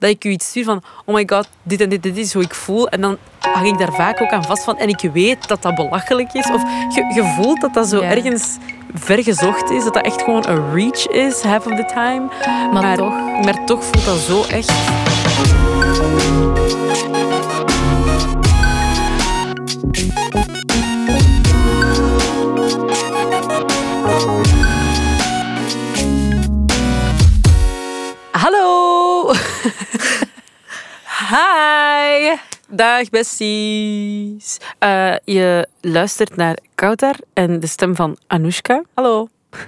dat ik u iets stuur van oh my god, dit en dit, dit is hoe ik voel. En dan hang ik daar vaak ook aan vast van. En ik weet dat dat belachelijk is. Of je, je voelt dat dat zo Ja. ergens vergezocht is. Dat dat echt gewoon een reach is, half of the time. Maar toch. Maar toch voelt dat zo echt... Hi! Dag besties. Eh, je luistert naar Kautar en de stem van Anoushka. Hallo.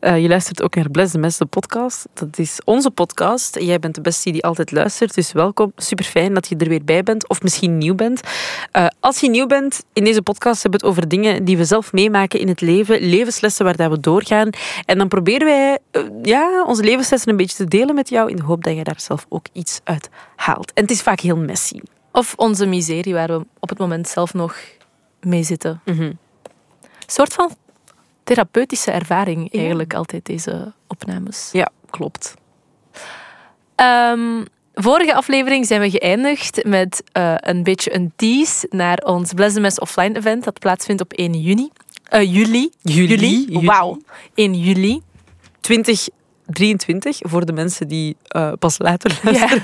Eh, je luistert ook naar Bless the Mess, de podcast. Dat is onze podcast. Jij bent de bestie die altijd luistert, dus welkom. Super fijn dat je er weer bij bent, of misschien nieuw bent. Eh, als je nieuw bent, in deze podcast hebben we het over dingen die we zelf meemaken in het leven, levenslessen waar dat we doorgaan. En dan proberen wij eh, ja, onze levenslessen een beetje te delen met jou, in de hoop dat je daar zelf ook iets uit haalt. En het is vaak heel messy. Of onze miserie waar we op het moment zelf nog mee zitten. Een soort van therapeutische ervaring eigenlijk altijd, deze opnames. Ja, klopt. Ehm, vorige aflevering zijn we geëindigd met eh, een beetje een tease naar ons Bless the Mess offline event dat plaatsvindt op 1 juni. Eh, juli. Juli. Juli. Wauw. 1 juli. 2023, voor de mensen die eh, pas later luisteren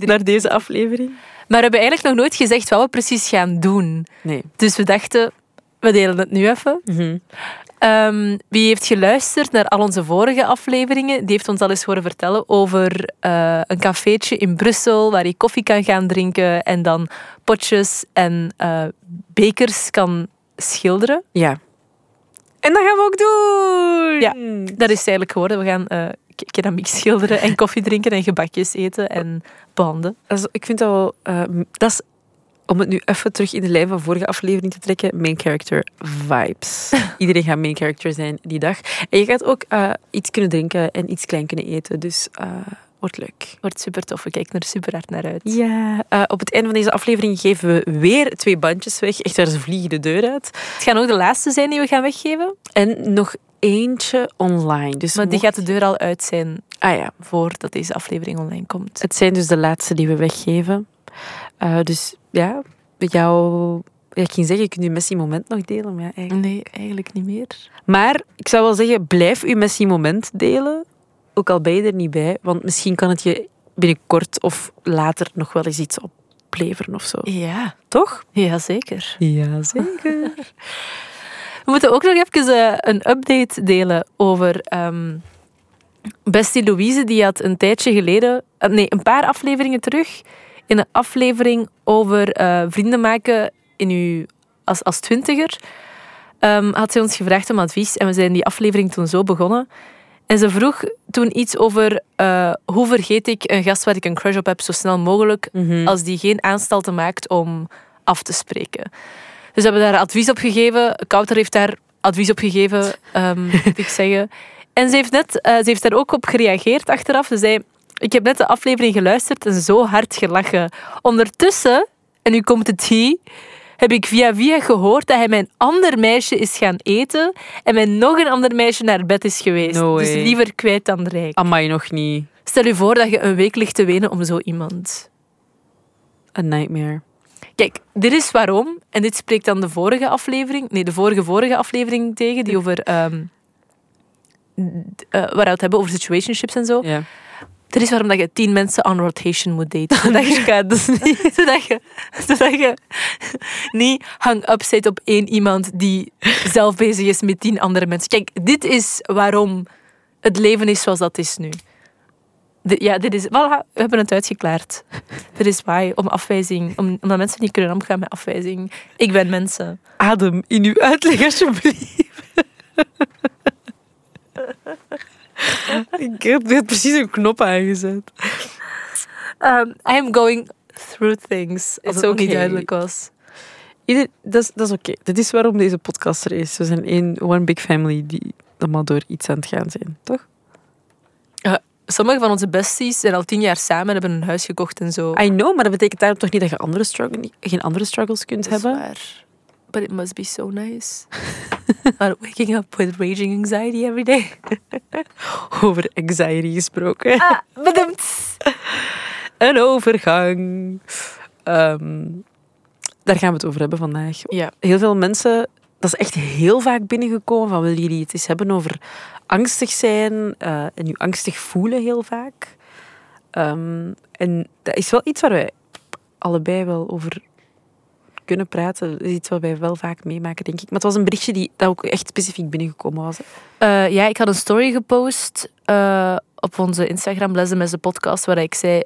naar deze aflevering. Maar we hebben eigenlijk nog nooit gezegd wat we precies gaan doen. Nee. Dus we dachten, we delen het nu even. Ehm, wie heeft geluisterd naar al onze vorige afleveringen, die heeft ons al eens horen vertellen over eh, een cafeetje in Brussel waar je koffie kan gaan drinken en dan potjes en eh, bekers kan schilderen. Ja. En dat gaan we ook doen! Ja. Dat is het eigenlijk geworden. We gaan eh, ke- keramiek schilderen en koffie drinken en gebakjes eten en banden. Ik vind dat wel... dat is, om het nu even terug in de lijn van vorige aflevering te trekken, main character vibes. Iedereen gaat main character zijn die dag. En je gaat ook eh, iets kunnen drinken en iets klein kunnen eten. Dus eh wordt leuk. Wordt super tof. We kijken er super hard naar uit. Ja. Eh, op het einde van deze aflevering geven we weer twee bandjes weg. Echt, waar ze vliegen de deur uit. Het gaan ook de laatste zijn die we gaan weggeven. En nog eentje online. Dus Maar die gaat de deur al uit zijn Ah ja, voordat deze aflevering online komt. het zijn dus de laatste die we weggeven. Eh, dus ja, met jou... Ja, ik ging zeggen, je kunt je Messi moment nog delen. Maar, ja, eigenlijk. Nee, eigenlijk niet meer. maar ik zou wel zeggen, blijf je Messi moment delen. Ook al ben je er niet bij. Want misschien kan het je binnenkort of later nog wel eens iets opleveren of zo. Ja, Toch? ja zeker. Ja, zeker. We moeten ook nog even eh, een update delen over ehm, Bestie Louise. Die had een tijdje geleden, eh, nee, een paar afleveringen terug, in een aflevering over eh, vrienden maken in uw, als, als twintiger, ehm, had ze ons gevraagd om advies. En we zijn die aflevering toen zo begonnen. En ze vroeg toen iets over eh, hoe vergeet ik een gast waar ik een crush op heb zo snel mogelijk als die geen aanstalten maakt om af te spreken. Dus we hebben daar advies op gegeven. Kouter heeft daar advies op gegeven, ehm, moet ik zeggen. En ze heeft, net, eh, ze heeft daar ook op gereageerd achteraf. Ze zei, ik heb net de aflevering geluisterd en zo hard gelachen. Ondertussen, en nu komt het hier, heb ik via via gehoord dat hij met een ander meisje is gaan eten en met nog een ander meisje naar bed is geweest. No dus liever kwijt dan rijk. Amai, nog niet. Stel je voor dat je een week ligt te wenen om zo iemand. A nightmare. Kijk, dit is waarom. En dit spreekt dan de vorige aflevering, nee, de vorige vorige aflevering tegen, die over, waar we het hebben over situationships en zo. Ja. Dit is waarom dat je tien mensen on rotation moet daten. Zodat je, zodat je, zodat je niet hang-up zit op één iemand die zelf bezig is met tien andere mensen. Kijk, dit is waarom het leven is zoals dat is nu. Ja, dit is... Voilà, we hebben het uitgeklaard. Dit is why, om afwijzing... Om, omdat mensen niet kunnen omgaan met afwijzing. Ik ben mensen. Adem in uw uitleg, alsjeblieft. ik heb net precies een knop aangezet. Um, I am going through things. Als Is het ook niet oké. duidelijk was. Ieder, dat is, dat is oké. Dit is waarom deze podcast er is. We zijn één one big family die allemaal door iets aan het gaan zijn, toch? Sommige van onze besties zijn al tien jaar samen en hebben een huis gekocht en zo. I know, maar dat betekent daarom toch niet dat je andere struggle, geen andere struggles kunt Dat is hebben? waar. But it must be so nice. Not waking up with raging anxiety every day. Over anxiety gesproken. Ah, bedankt. een overgang. Ehm, daar gaan we het over hebben vandaag. Ja. Heel veel mensen, dat is echt heel vaak binnengekomen van willen jullie het eens hebben over angstig zijn eh, en je angstig voelen heel vaak. Ehm, en dat is wel iets waar wij allebei wel over kunnen praten. Dat is iets wat wij wel vaak meemaken, denk ik. Maar het was een berichtje die dat ook echt specifiek binnengekomen was. Eh, ja, ik had een story gepost eh, op onze Instagram, Lessen met de podcast, waar ik zei,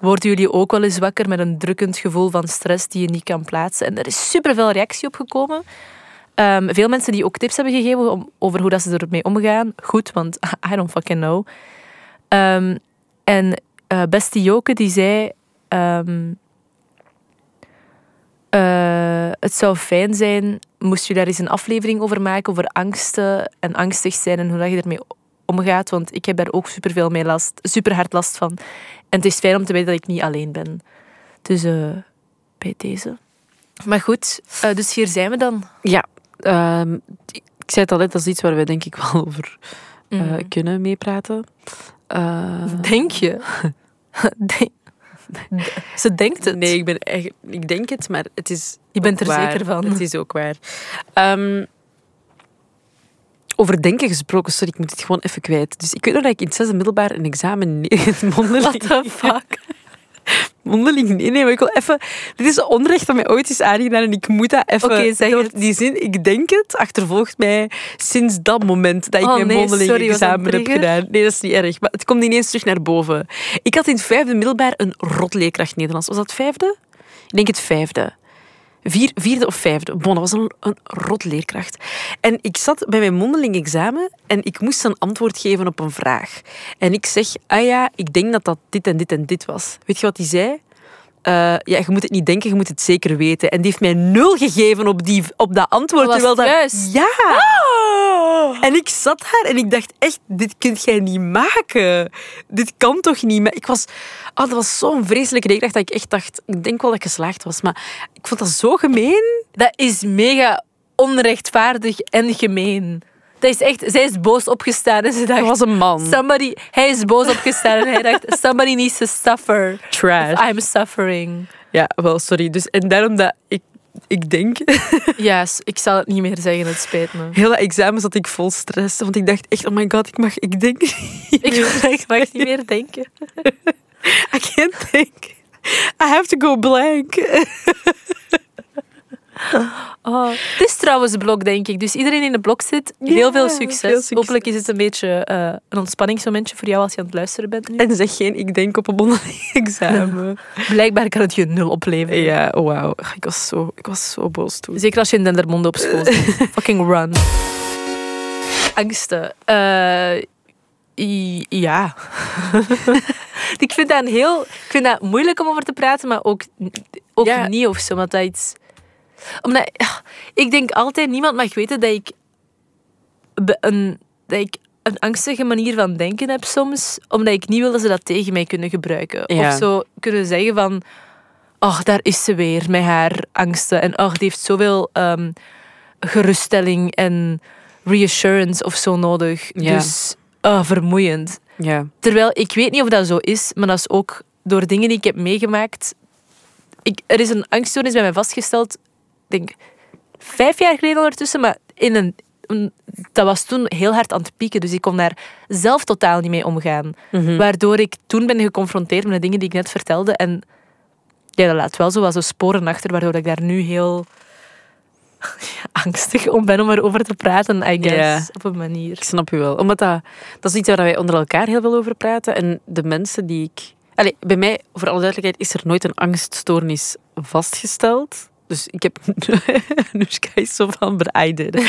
worden jullie ook wel eens wakker met een drukkend gevoel van stress die je niet kan plaatsen? En er is superveel reactie op gekomen. Ehm, veel mensen die ook tips hebben gegeven over hoe dat ze ermee omgaan. Goed, want I don't fucking know. Ehm, en eh Beste Joke die zei... ehm, eh, het zou fijn zijn, moest je daar eens een aflevering over maken, over angsten en angstig zijn en hoe dat je ermee omgaat. Want ik heb daar ook superveel mee last, super hard last van. En het is fijn om te weten dat ik niet alleen ben. Dus eh, bij deze. Maar goed, eh, dus hier zijn we dan. Ja, ehm, ik zei het al net, dat is iets waar wij denk ik wel over Mhm. kunnen meepraten. Denk je? Denk- Ze denkt het. Nee, ik, ben echt, ik denk het, maar het is. Je bent er waar. zeker van. Het is ook waar. Ehm, over denken gesproken, sorry, ik moet het gewoon even kwijt. Dus ik weet nog dat ik in het zesde middelbaar een examen nee, mondeling, What the fuck? Mondeling nee, nee, maar ik wil even... Dit is een onrecht dat mij ooit is aangedaan en ik moet dat even... Oké, het. Die zin, ik denk het, achtervolgt mij sinds dat moment dat ik Oh, mijn nee, mondeling examen heb gedaan. Nee, dat is niet erg, maar het komt ineens terug naar boven. Ik had in het vijfde middelbaar een rotleerkracht Nederlands. Was dat vijfde? Ik denk het vijfde. Vier, vierde of vijfde. Bon, dat was een, een rot leerkracht. En ik zat bij mijn mondeling examen en ik moest een antwoord geven op een vraag. En ik zeg, ah ja, ik denk dat dat dit en dit en dit was. Weet je wat hij zei? Eh, ja, je moet het niet denken, je moet het zeker weten. En die heeft mij nul gegeven op, die, op dat antwoord. Was terwijl dat, juist? Ja! En ik zat daar en ik dacht echt, dit kunt jij niet maken. Dit kan toch niet? Maar ik was, oh, dat was zo'n vreselijke leerkracht dat ik echt dacht, ik denk wel dat ik geslaagd was. Maar ik vond dat zo gemeen. Dat is mega onrechtvaardig en gemeen. Dat is echt, zij is boos opgestaan en ze dacht... Dat was een man. Somebody, hij is boos opgestaan en hij dacht, somebody needs to suffer. Trash. I'm suffering. Ja, wel, sorry. Dus, en daarom dat ik, ik denk, Ja, ik zal het niet meer zeggen, het spijt me. heel dat examen zat ik vol stress. Want ik dacht echt, oh my god, ik mag, ik denk niet Ik, meer. ik mag niet meer denken. I can't think. I have to go blank. Oh. Het is trouwens blok, denk ik. Dus iedereen in de blok zit, heel veel veel succes. Hopelijk is het een beetje eh, een ontspanningsmomentje voor jou als je aan het luisteren bent nu. En zeg geen, ik denk op een mondeling examen. Blijkbaar kan het je nul opleveren. Ja, wauw. Ik was zo, ik was zo boos toen. Zeker als je in Dendermonde op school zit. Fucking run. Angsten. Eh, ja. ik, vind dat een heel, ik vind dat moeilijk om over te praten, maar ook, ook Ja. niet of zo. Omdat dat iets... Omdat, ik denk altijd, niemand mag weten dat ik, een, dat ik een angstige manier van denken heb soms. Omdat ik niet wil dat ze dat tegen mij kunnen gebruiken. Ja. Of zo kunnen zeggen van... Ach, daar is ze weer met haar angsten. En ach, die heeft zoveel ehm, geruststelling en reassurance of zo nodig. Ja. Dus ah, vermoeiend. Ja. Terwijl ik weet niet of dat zo is, maar dat is ook door dingen die ik heb meegemaakt. Ik, er is een angststoornis bij mij vastgesteld, denk vijf jaar geleden ondertussen, maar in een, dat was toen heel hard aan het pieken, dus ik kon daar zelf totaal niet mee omgaan. Mhm. Waardoor ik toen ben geconfronteerd met de dingen die ik net vertelde en ja, dat laat wel zo wat zo sporen achter, waardoor ik daar nu heel angstig om ben om erover te praten, I guess, Ja. op een manier. Ik snap u wel. Omdat dat, dat is iets waar wij onder elkaar heel veel over praten. En de mensen die ik... Allee, bij mij, voor alle duidelijkheid, is er nooit een angststoornis vastgesteld. Dus ik heb... Is zo van, did.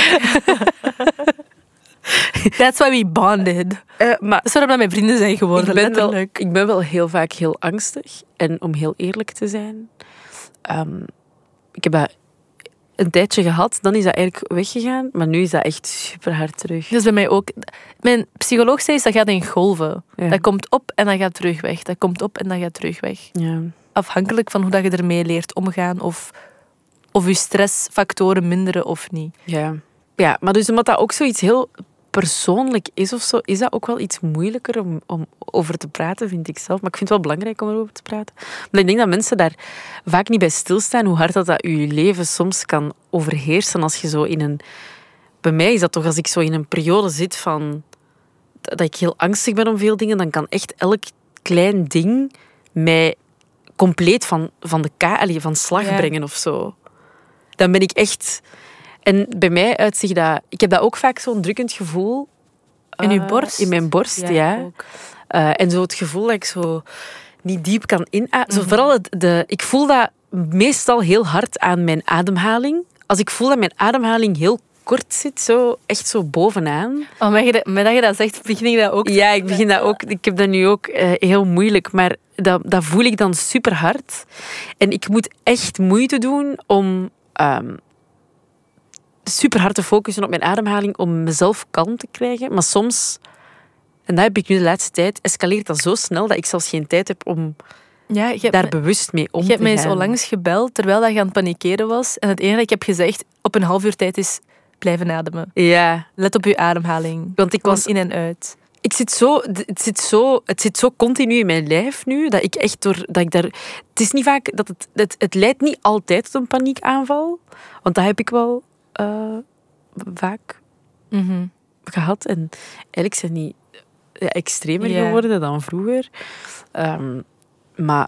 That's why we bonded. Eh, maar Dat is waarom dat mijn vrienden zijn geworden, ik ben, wel, ik ben wel heel vaak heel angstig. En om heel eerlijk te zijn... ehm, ik heb dat een tijdje gehad, dan is dat eigenlijk weggegaan. Maar nu is dat echt super hard terug. Is bij mij ook. Mijn psycholoog zei, dat gaat in golven. Ja. Dat komt op en dat gaat terug weg. Dat komt op en dat gaat terug weg. Ja. Afhankelijk van hoe dat je ermee leert omgaan of, of je stressfactoren minderen of niet. Ja. ja, maar dus omdat dat ook zoiets heel persoonlijk is of zo, is dat ook wel iets moeilijker om, om over te praten, vind ik zelf. Maar ik vind het wel belangrijk om erover te praten. Omdat ik denk dat mensen daar vaak niet bij stilstaan hoe hard dat, dat je leven soms kan overheersen als je zo in een... Bij mij is dat toch als ik zo in een periode zit van... Dat ik heel angstig ben om veel dingen, dan kan echt elk klein ding mij compleet van, van de ka van slag Ja. brengen of zo. Dan ben ik echt... En bij mij uitzicht dat... Ik heb dat ook vaak zo'n drukkend gevoel. In uw eh, borst? In mijn borst, ja. Eh, en zo het gevoel dat ik zo niet diep kan inademen. Mhm. Zo vooral het, de, ik voel dat meestal heel hard aan mijn ademhaling. Als ik voel dat mijn ademhaling heel kort zit, zo echt zo bovenaan. Oh, je dat, je dat zegt, begin ik dat ook te- Ja, ik begin dat ook. Ik heb dat nu ook eh, heel moeilijk, maar dat, dat voel ik dan super hard. En ik moet echt moeite doen om ehm, super hard te focussen op mijn ademhaling om mezelf kalm te krijgen. Maar soms, en dat heb ik nu de laatste tijd, escaleert dat zo snel dat ik zelfs geen tijd heb om Ja, je daar me- bewust mee om je te hebt mij gaan. zo langs gebeld terwijl dat je aan het panikeren was. En het enige dat ik heb gezegd op een half uur tijd is blijven ademen. Ja, Let op je ademhaling. want ik Gewoon was in en uit. Ik zit zo, het zit zo, het zit zo continu in mijn lijf nu dat ik echt door, dat ik daar, het is niet vaak dat het, het, het leidt niet altijd tot een paniekaanval, want dat heb ik wel eh, vaak Mhm. gehad en eigenlijk zijn die ja, extremer Ja. geworden dan vroeger, Ehm, maar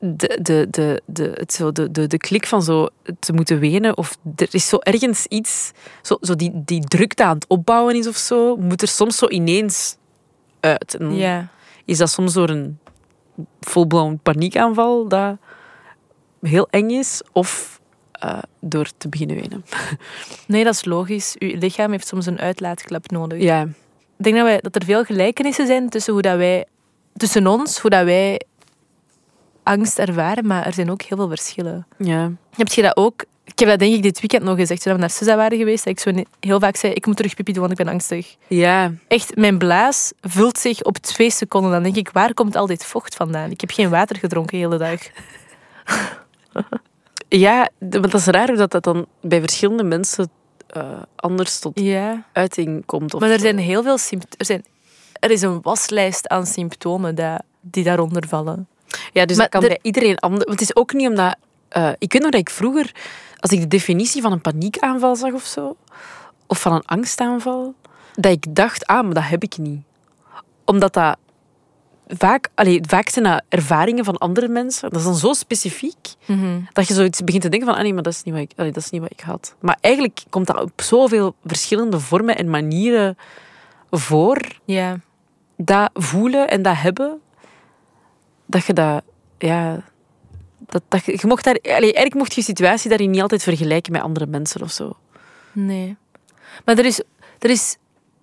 de, de, de, de, het zo, de, de, de klik van zo te moeten wenen of er is zo ergens iets, zo, zo die, die drukte aan het opbouwen is of zo, moet er soms zo ineens uit. En Ja. Is dat soms door een full-blown paniekaanval dat heel eng is of eh, door te beginnen wenen? Nee, dat is logisch. Uw lichaam heeft soms een uitlaatklep nodig. Ja, Ik denk dat, wij, dat er veel gelijkenissen zijn tussen, hoe dat wij, tussen ons, hoe dat wij angst ervaren, maar er zijn ook heel veel verschillen. ja. Heb je dat ook? Ik heb dat denk ik dit weekend nog gezegd, toen we naar Suza waren geweest, dat ik zo heel vaak zei, ik moet terug pipi doen, want ik ben angstig. Ja, Echt, mijn blaas vult zich op twee seconden. Dan denk ik, waar komt al dit vocht vandaan? Ik heb geen water gedronken de hele dag. ja want dat is raar dat, dat dan bij verschillende mensen eh, anders tot Ja. uiting komt. Of Maar er zo. zijn heel veel symptomen. Er, zijn, er is een waslijst aan symptomen dat, die daaronder vallen. Ja, dus Maar dat kan bij iedereen anders. Want het is ook niet omdat... eh, ik weet nog dat ik vroeger, als ik de definitie van een paniekaanval zag of zo, of van een angstaanval, dat ik dacht, ah, maar dat heb ik niet. Omdat dat vaak... Allee, vaak zijn dat ervaringen van andere mensen. Dat is dan zo specifiek, dat je zoiets begint te denken van, ah nee, maar dat is niet wat ik, allee, dat is niet wat ik had. Maar eigenlijk komt dat op zoveel verschillende vormen en manieren voor, Ja. dat voelen en dat hebben, dat je dat, ja, dat, dat je, mocht daar, allee, eigenlijk mocht je situatie daarin niet altijd vergelijken met andere mensen of zo. Nee. Maar er is, er, is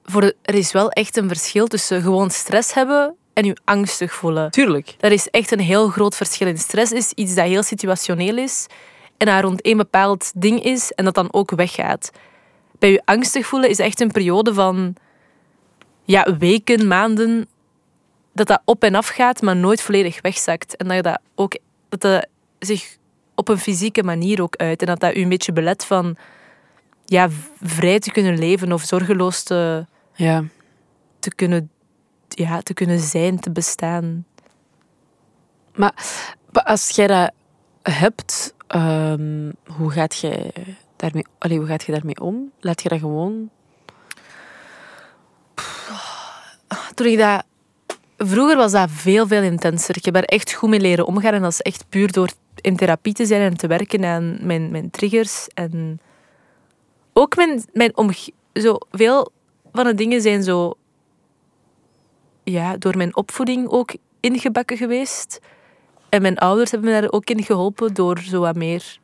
voor er is wel echt een verschil tussen gewoon stress hebben en je angstig voelen. Tuurlijk. Dat is echt een heel groot verschil. In stress is iets dat heel situationeel is en dat rond één bepaald ding is en dat dan ook weggaat. Bij je angstig voelen is echt een periode van ja, weken, maanden, dat dat op en af gaat, maar nooit volledig wegzakt. En dat je dat ook dat dat zich op een fysieke manier ook uit. En dat dat u een beetje belet van ja, vrij te kunnen leven of zorgeloos te, Ja. te, kunnen, ja, te kunnen zijn, te bestaan. Maar als jij dat hebt, ehm, hoe, gaat jij daarmee, allee, hoe gaat je daarmee om? Laat je dat gewoon... Toen ik dat... Vroeger was dat veel, veel intenser. Ik heb daar echt goed mee leren omgaan. En dat is echt puur door in therapie te zijn en te werken aan mijn, mijn triggers. En ook mijn, mijn omge... Zo veel van de dingen zijn zo... Ja, door mijn opvoeding ook ingebakken geweest. En mijn ouders hebben me daar ook in geholpen door zo wat meer...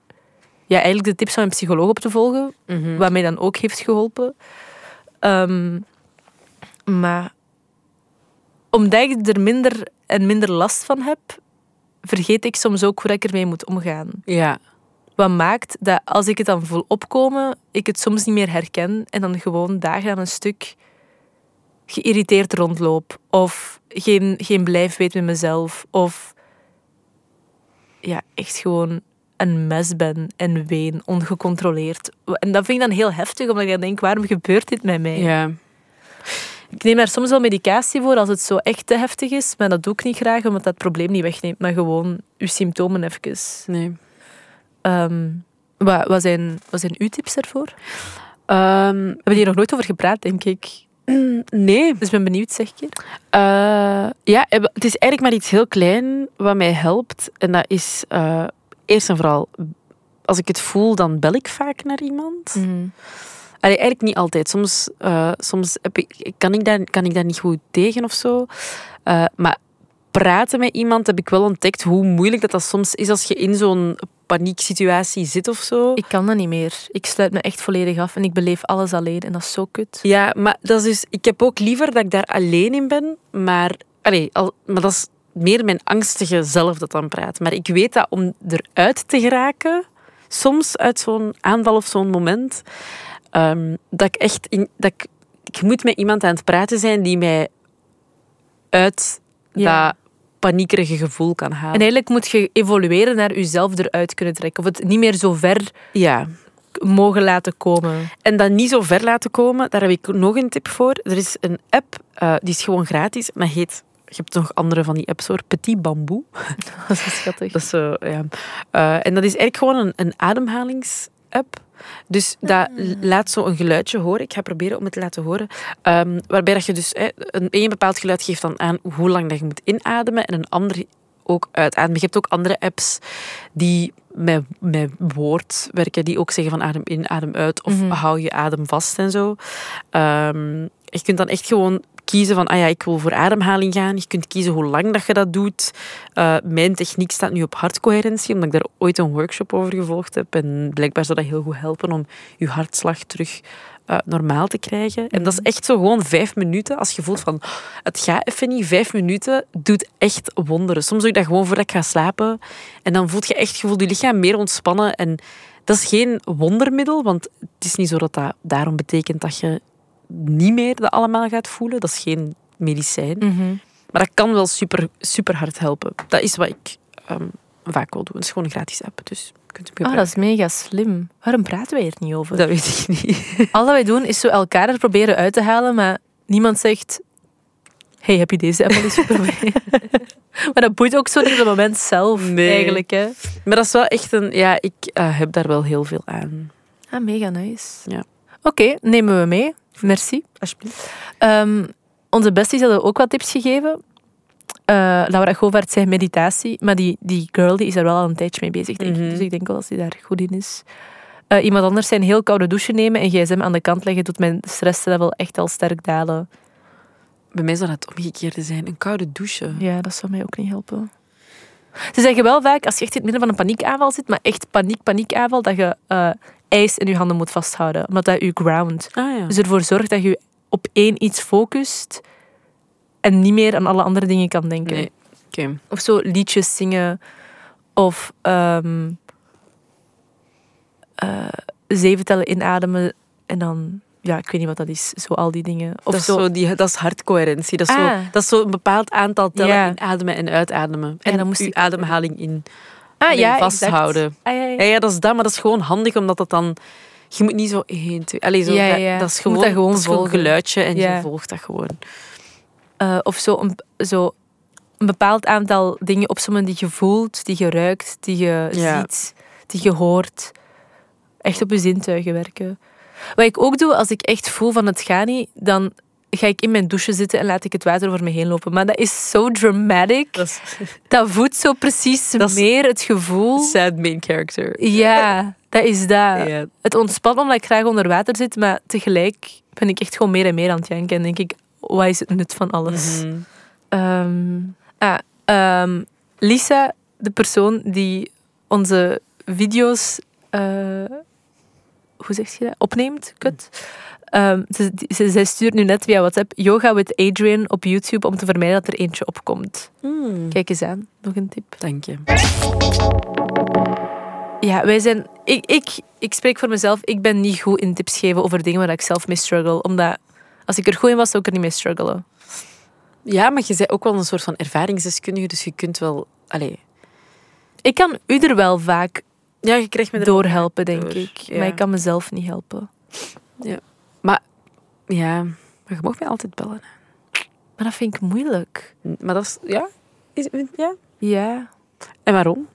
Ja, eigenlijk de tips van mijn psycholoog op te volgen. Wat mij dan ook heeft geholpen. Ehm, maar omdat ik er minder en minder last van heb, vergeet ik soms ook hoe ik ermee moet omgaan. Ja. Wat maakt dat als ik het dan voel opkomen, ik het soms niet meer herken en dan gewoon dagen aan een stuk geïrriteerd rondloop. Of geen, geen blijf weet met mezelf. Of ja, echt gewoon een mes ben en ween, ongecontroleerd. En dat vind ik dan heel heftig, omdat ik dan denk, waarom gebeurt dit met mij? Ja. Ik neem daar soms wel medicatie voor als het zo echt te heftig is, maar dat doe ik niet graag, omdat dat het probleem niet wegneemt, maar gewoon uw symptomen even. Nee. Ehm, wat, wat, zijn, wat zijn uw tips daarvoor? Ehm, We hebben hier nog nooit over gepraat, denk ik. nee. Dus ik ben benieuwd, zeg ik. Eh, ja, het is eigenlijk maar iets heel klein wat mij helpt. En dat is eh, eerst en vooral, als ik het voel, dan bel ik vaak naar iemand. Allee, eigenlijk niet altijd. Soms, eh, soms heb ik, kan, ik daar, kan ik daar niet goed tegen of zo. Eh, maar praten met iemand heb ik wel ontdekt hoe moeilijk dat, dat soms is als je in zo'n panieksituatie zit of zo. Ik kan dat niet meer. Ik sluit me echt volledig af en ik beleef alles alleen en dat is zo kut. Ja, maar dat is dus, ik heb ook liever dat ik daar alleen in ben, maar, allee, al, maar dat is meer mijn angstige zelf dat dan praat. Maar ik weet dat om eruit te geraken, soms uit zo'n aanval of zo'n moment, ehm, dat ik echt in, dat ik, ik moet met iemand aan het praten zijn die mij uit Ja. dat paniekerige gevoel kan halen. En eigenlijk moet je evolueren naar jezelf eruit kunnen trekken. Of het niet meer zo ver Ja. mogen laten komen. En dat niet zo ver laten komen, daar heb ik nog een tip voor. Er is een app, eh, die is gewoon gratis, maar heet... Je hebt nog andere van die apps hoor. Petit Bamboe. Dat is schattig. Dat is zo, ja. Eh, en dat is eigenlijk gewoon een, een ademhalingsapp. Dus dat laat zo een geluidje horen. Ik ga proberen om het te laten horen. Ehm, waarbij dat je dus hè, een, een bepaald geluid geeft dan aan hoe lang dat je moet inademen en een ander ook uitademen. Je hebt ook andere apps die met, met woord werken, die ook zeggen van adem in, adem uit of hou je adem vast en zo. Ehm, je kunt dan echt gewoon kiezen van, ah ja, ik wil voor ademhaling gaan. Je kunt kiezen hoe lang dat je dat doet. Eh, mijn techniek staat nu op hartcoherentie, omdat ik daar ooit een workshop over gevolgd heb. En blijkbaar zou dat heel goed helpen om je hartslag terug eh, normaal te krijgen. En dat is echt zo gewoon vijf minuten. Als je voelt van, "Oh, het gaat even niet, vijf minuten doet echt wonderen. Soms doe ik dat gewoon voordat ik ga slapen. En dan voelt je echt, je voelt je lichaam meer ontspannen. En dat is geen wondermiddel, want het is niet zo dat dat daarom betekent dat je niet meer dat allemaal gaat voelen. Dat is geen medicijn. Maar dat kan wel super, super hard helpen. Dat is wat ik ehm, vaak wil doen. Het is gewoon een gratis app, dus kunt Ah, dat is mega slim. Waarom praten wij hier niet over? dat weet ik niet. Al dat wij doen is zo elkaar er proberen uit te halen, maar niemand zegt... Hey, heb je deze app al eens geprobeerd? maar dat boeit ook zo niet op het moment zelf, Nee. eigenlijk. Hè? Maar dat is wel echt een... Ja, ik eh, heb daar wel heel veel aan. Ah, mega nice. Ja. Oké, nemen we mee. Merci. Alsjeblieft. Ehm, onze besties hadden ook wat tips gegeven. Eh, Laura Govaert zei meditatie, maar die, die girl die is er wel al een tijdje mee bezig, denk ik. Mhm. Dus ik denk wel dat hij daar goed in is. Eh, iemand anders zei een heel koude douche nemen en gsm aan de kant leggen doet mijn stresslevel echt al sterk dalen. Bij mij zou dat het omgekeerde zijn. Een koude douche. Ja, dat zou mij ook niet helpen. Ze zeggen wel vaak, als je echt in het midden van een paniekaanval zit, maar echt paniek, paniekaanval, dat je eh, ijs in je handen moet vasthouden. Omdat dat je ground. Ah ja. Dus ervoor zorgt dat je op één iets focust en niet meer aan alle andere dingen kan denken. Nee. Oké. Of zo liedjes zingen. Of eh, zeven tellen inademen. En dan, ja, ik weet niet wat dat is. Zo al die dingen. Of Dat is, zo. zo die, dat is hartcoherentie. Dat is, Ah. zo, dat is zo een bepaald aantal tellen Ja. inademen en uitademen. En dan moest je ik- ademhaling in ah, ja, vasthouden. Ah, ja, ja. Dat is dat, maar dat is gewoon handig, omdat dat dan... Je moet niet zo één, twee... Allee, zo, dat- is Je gewoon, moet dat gewoon dat is gewoon een geluidje en je volgt dat gewoon. Eh, of zo een, zo een bepaald aantal dingen opzommen die je voelt, die je ruikt, die je ziet, die je hoort. Echt op je zintuigen werken. Wat ik ook doe als ik echt voel van het gaat niet, dan ga ik in mijn douche zitten en laat ik het water over me heen lopen. Maar dat is zo dramatic. Dat is Dat voedt zo precies Dat meer het gevoel. sad main character. Ja, dat is dat. Het ontspat omdat ik graag onder water zit, maar tegelijk ben ik echt gewoon meer en meer aan het janken. En denk ik, wat is het nut van alles? Mhm. Ehm, ah, ehm, Lisa, de persoon die onze video's, eh, hoe zeg je dat, opneemt, kut. Ehm, ze, ze, zij stuurt nu net via WhatsApp Yoga with Adrian op YouTube om te vermijden dat er eentje opkomt. Mm. Kijk eens aan, nog een tip. Dank je. Ja, wij zijn. Ik, ik, ik spreek voor mezelf. Ik ben niet goed in tips geven over dingen waar ik zelf mee struggle. Omdat als ik er goed in was, zou ik er niet mee struggelen. Ja, maar je bent ook wel een soort van ervaringsdeskundige, dus je kunt wel... Allee, Ik kan u er wel vaak Ja, je krijgt me er... doorhelpen, denk door, ik. ja. Maar ik kan mezelf niet helpen. Ja, maar je mag mij altijd bellen. Maar dat vind ik moeilijk. Maar dat is... Ja? Is, ja? Ja. En waarom?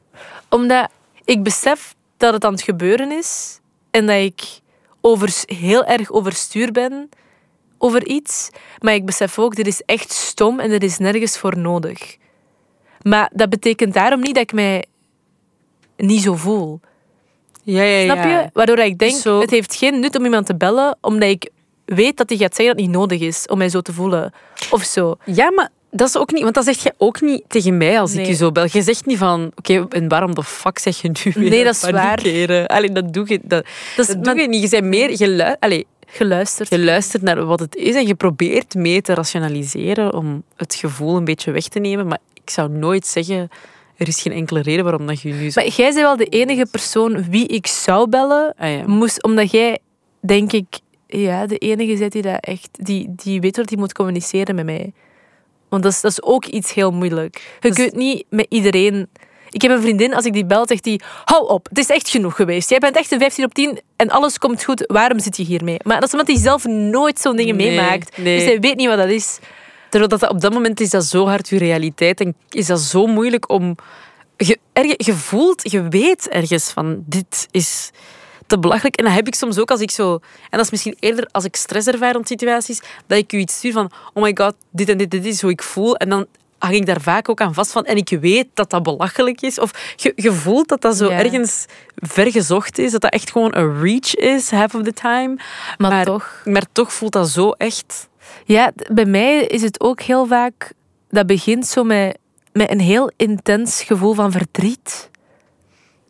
Omdat ik besef dat het aan het gebeuren is en dat ik over, heel erg overstuur ben over iets. Maar ik besef ook, dit is echt stom en er is nergens voor nodig. Maar dat betekent daarom niet dat ik mij niet zo voel. Ja, ja, Snap je? Waardoor ik denk, Zo- het heeft geen nut om iemand te bellen, omdat ik weet dat hij gaat zeggen dat het niet nodig is om mij zo te voelen. Of zo. Ja, maar dat is ook niet... Want dat zeg je ook niet tegen mij als ik je zo bel. Je zegt niet van... Oké, en waarom de fuck zeg je nu weer Nee, dat is waar. panikeren? Allee, dat doe je, dat, Dat is dat doe maar je niet. Je bent meer... Je, lu- Allee, geluisterd. je luistert naar wat het is en je probeert mee te rationaliseren om het gevoel een beetje weg te nemen. Maar ik zou nooit zeggen... Er is geen enkele reden waarom dat je nu zo... Maar jij bent wel de enige persoon wie ik zou bellen, Ah, ja. moest, omdat jij, denk ik, ja, de enige bent die dat echt, die, die weet wat hij moet communiceren met mij. Want dat is, dat is ook iets heel moeilijk. Je Dus- kunt niet met iedereen. Ik heb een vriendin, als ik die bel, zegt die: Hou op, het is echt genoeg geweest. Jij bent echt een 15 op 10 en alles komt goed. Waarom zit je hiermee? Maar dat is omdat hij zelf nooit zo'n dingen Nee, meemaakt. nee. Dus hij weet niet wat dat is. Terwijl dat, op dat moment is dat zo hard je realiteit en is dat zo moeilijk om... Je, erge- je voelt, je weet ergens van dit is te belachelijk. En dat heb ik soms ook als ik zo... En dat is misschien eerder als ik stress ervaar rond situaties, dat ik u iets stuur van oh my god, dit en dit, dit is hoe ik voel. En dan hang ik daar vaak ook aan vast van. En ik weet dat dat belachelijk is. Of je, je voelt dat dat zo Ja. ergens vergezocht is. Dat dat echt gewoon een reach is, half of the time. Maar, Maar- toch. Maar toch voelt dat zo echt... Ja, bij mij is het ook heel vaak... Dat begint zo met, met een heel intens gevoel van verdriet.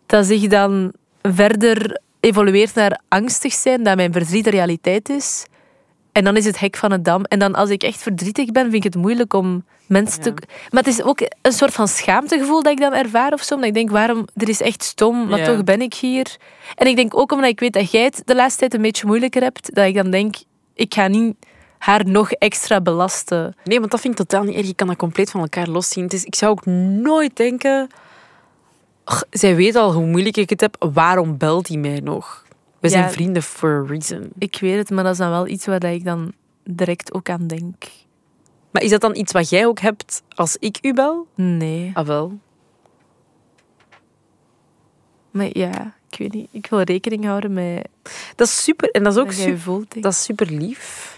Dat zich dan verder evolueert naar angstig zijn, dat mijn verdriet de realiteit is. En dan is het hek van het dam. En dan als ik echt verdrietig ben, vind ik het moeilijk om mensen te... Maar het is ook een soort van schaamtegevoel dat ik dan ervaar of zo. Omdat ik denk, waarom... Er is echt stom, maar Ja. toch ben ik hier. En ik denk ook omdat ik weet dat jij het de laatste tijd een beetje moeilijker hebt, dat ik dan denk, ik ga niet haar nog extra belasten. Nee, want dat vind ik totaal niet erg. Je kan dat compleet van elkaar loszien. Het is, ik zou ook nooit denken... "Ach, zij weet al hoe moeilijk ik het heb. Waarom belt hij mij nog? We zijn vrienden for a reason. Ik weet het, maar dat is dan wel iets waar ik dan direct ook aan denk. Maar is dat dan iets wat jij ook hebt als ik u bel? Nee. Ah, wel. Maar ja, ik weet niet. Ik wil rekening houden met Dat is super. En dat is ook super, voelt. dat is super lief.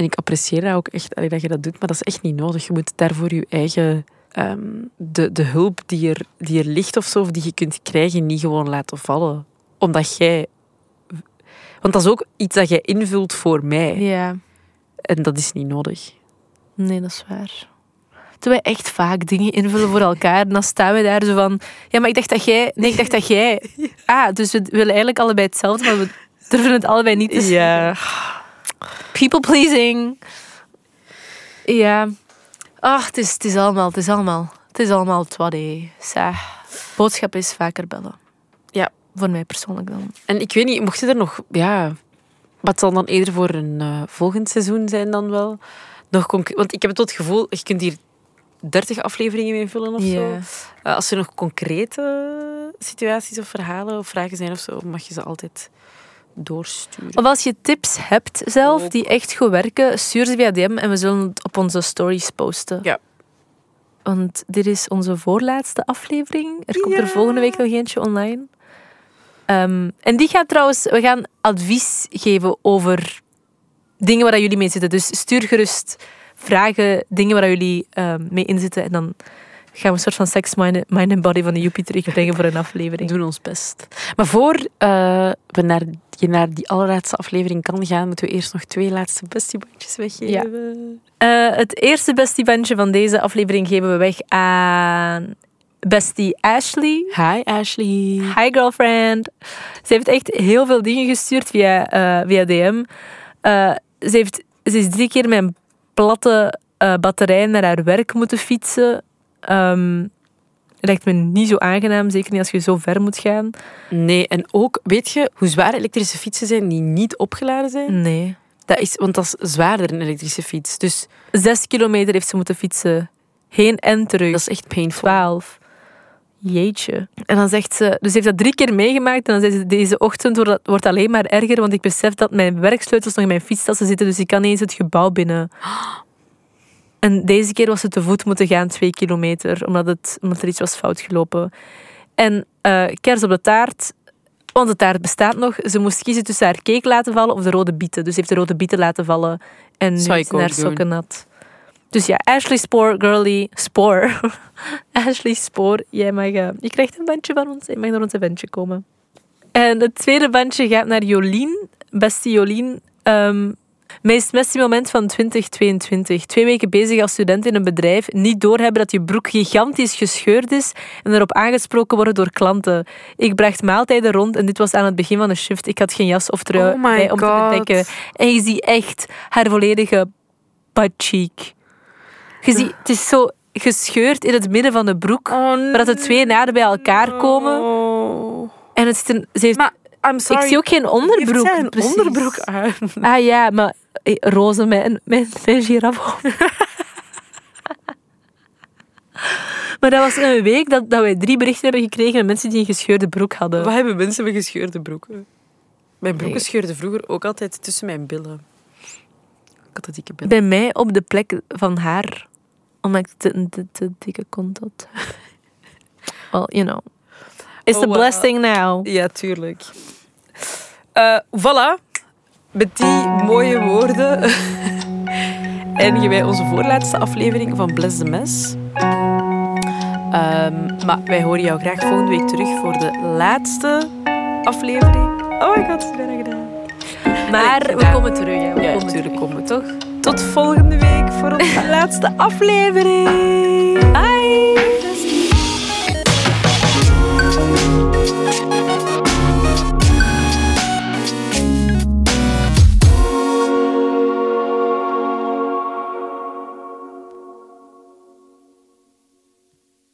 En ik apprecieer dat ook echt, allee, dat je dat doet. Maar dat is echt niet nodig. Je moet daarvoor je eigen... ehm, de, de hulp die er, die er ligt of zo, of die je kunt krijgen, niet gewoon laten vallen. Omdat jij... Want dat is ook iets dat jij invult voor mij. Ja, En dat is niet nodig. nee, dat is waar. Terwijl wij echt vaak dingen invullen voor elkaar. En dan staan we daar zo van... Ja, maar ik dacht dat jij... Nee, ik dacht dat jij... Ah, dus we willen eigenlijk allebei hetzelfde, maar we durven het allebei niet te zeggen. People pleasing. Ja. Ach, het is, het is allemaal, het is allemaal, het is allemaal twaddy. Boodschap is vaker bellen. Ja. Voor mij persoonlijk dan. En ik weet niet, mocht je er nog... Ja, wat zal dan eerder voor een eh, volgend seizoen zijn dan wel? Nog Want ik heb tot het gevoel, je kunt hier 30 afleveringen mee vullen of zo. Eh, als er nog concrete situaties of verhalen of vragen zijn of zo, mag je ze altijd doorsturen. Of als je tips hebt zelf die echt goed werken, stuur ze via DM en we zullen het op onze stories posten. Ja. Want dit is onze voorlaatste aflevering. Er komt er volgende week nog eentje online. Ehm, en die gaat trouwens, we gaan advies geven over dingen waar jullie mee zitten. Dus stuur gerust vragen, dingen waar jullie ehm, mee inzitten. En dan gaan we een soort van sex, mind, mind and body van de Joepie terugbrengen voor een We aflevering. doen ons best. Maar voor eh, we naar, je naar die allerlaatste aflevering kan gaan, moeten we eerst nog twee laatste bestiebandjes weggeven. Eh, het eerste bestiebandje van deze aflevering geven we weg aan bestie Ashley. Hi Ashley. Hi girlfriend. Ze heeft echt heel veel dingen gestuurd via, eh, via DM. Ze, heeft, ze is drie keer met een platte batterij naar haar werk moeten fietsen. Ehm lijkt me niet zo aangenaam, zeker niet als je zo ver moet gaan. Nee, en ook, weet je hoe zwaar elektrische fietsen zijn die niet opgeladen zijn? Nee. Dat is, want dat is zwaarder, een elektrische fiets. Dus Zes kilometer heeft ze moeten fietsen. Heen en terug. dat is echt painful. Twaalf. Jeetje. En dan zegt ze, dus ze heeft dat drie keer meegemaakt. En dan zei ze, deze ochtend wordt, dat- wordt alleen maar erger, want ik besef dat mijn werksleutels nog in mijn fietstassen zitten, dus ik kan niet eens het gebouw binnen. En deze keer was ze te voet moeten gaan, twee kilometer, omdat, het, omdat er iets was fout gelopen. En kers op de taart, want de taart bestaat nog. Ze moest kiezen tussen haar cake laten vallen of de rode bieten. Dus heeft de rode bieten laten vallen en nu is haar sokken nat. Dus ja, Ashley Spoor, girly, Spoor. Ashley Spoor, jij mag, eh, je krijgt een bandje van ons. Je mag naar ons eventje komen. En het tweede bandje gaat naar Jolien. Beste Jolien. ehm meest messy moment van 2022. Twee weken bezig als student in een bedrijf. Niet doorhebben dat je broek gigantisch gescheurd is. En erop aangesproken worden door klanten. Ik bracht maaltijden rond en dit was aan het begin van de shift. Ik had geen jas of trui Oh bij om te bedekken. En je ziet echt haar volledige butt cheek. Je ziet, het is zo gescheurd in het midden van de broek. Oh, Waar dat de twee naden bij elkaar komen. En het zit een, ze heeft, Maar, I'm sorry. ik zie ook geen onderbroek. Zij een precies. onderbroek aan? Ah ja, maar eh, roze met, met, met giraffe. maar dat was een week dat, dat wij drie berichten hebben gekregen met mensen die een gescheurde broek hadden. Wat hebben mensen met gescheurde broeken? Mijn broeken Nee. scheurden vroeger ook altijd tussen mijn billen. Ik had een dikke billen. Bij mij op de plek van haar. Omdat ik te, een te, te dikke kont had. Well, you know. It's Oh, the wow. blessing now. Ja, tuurlijk. Eh voilà. Met die mooie woorden eindigen wij onze voorlaatste aflevering van Bless the Mess. Ehm, maar wij horen jou graag volgende week terug voor de laatste aflevering. Oh my god, het is bijna gedaan. Maar Allee, we ja. komen terug. Hè. We Ja, komen natuurlijk terug. komen we toch. Tot volgende week voor onze laatste aflevering.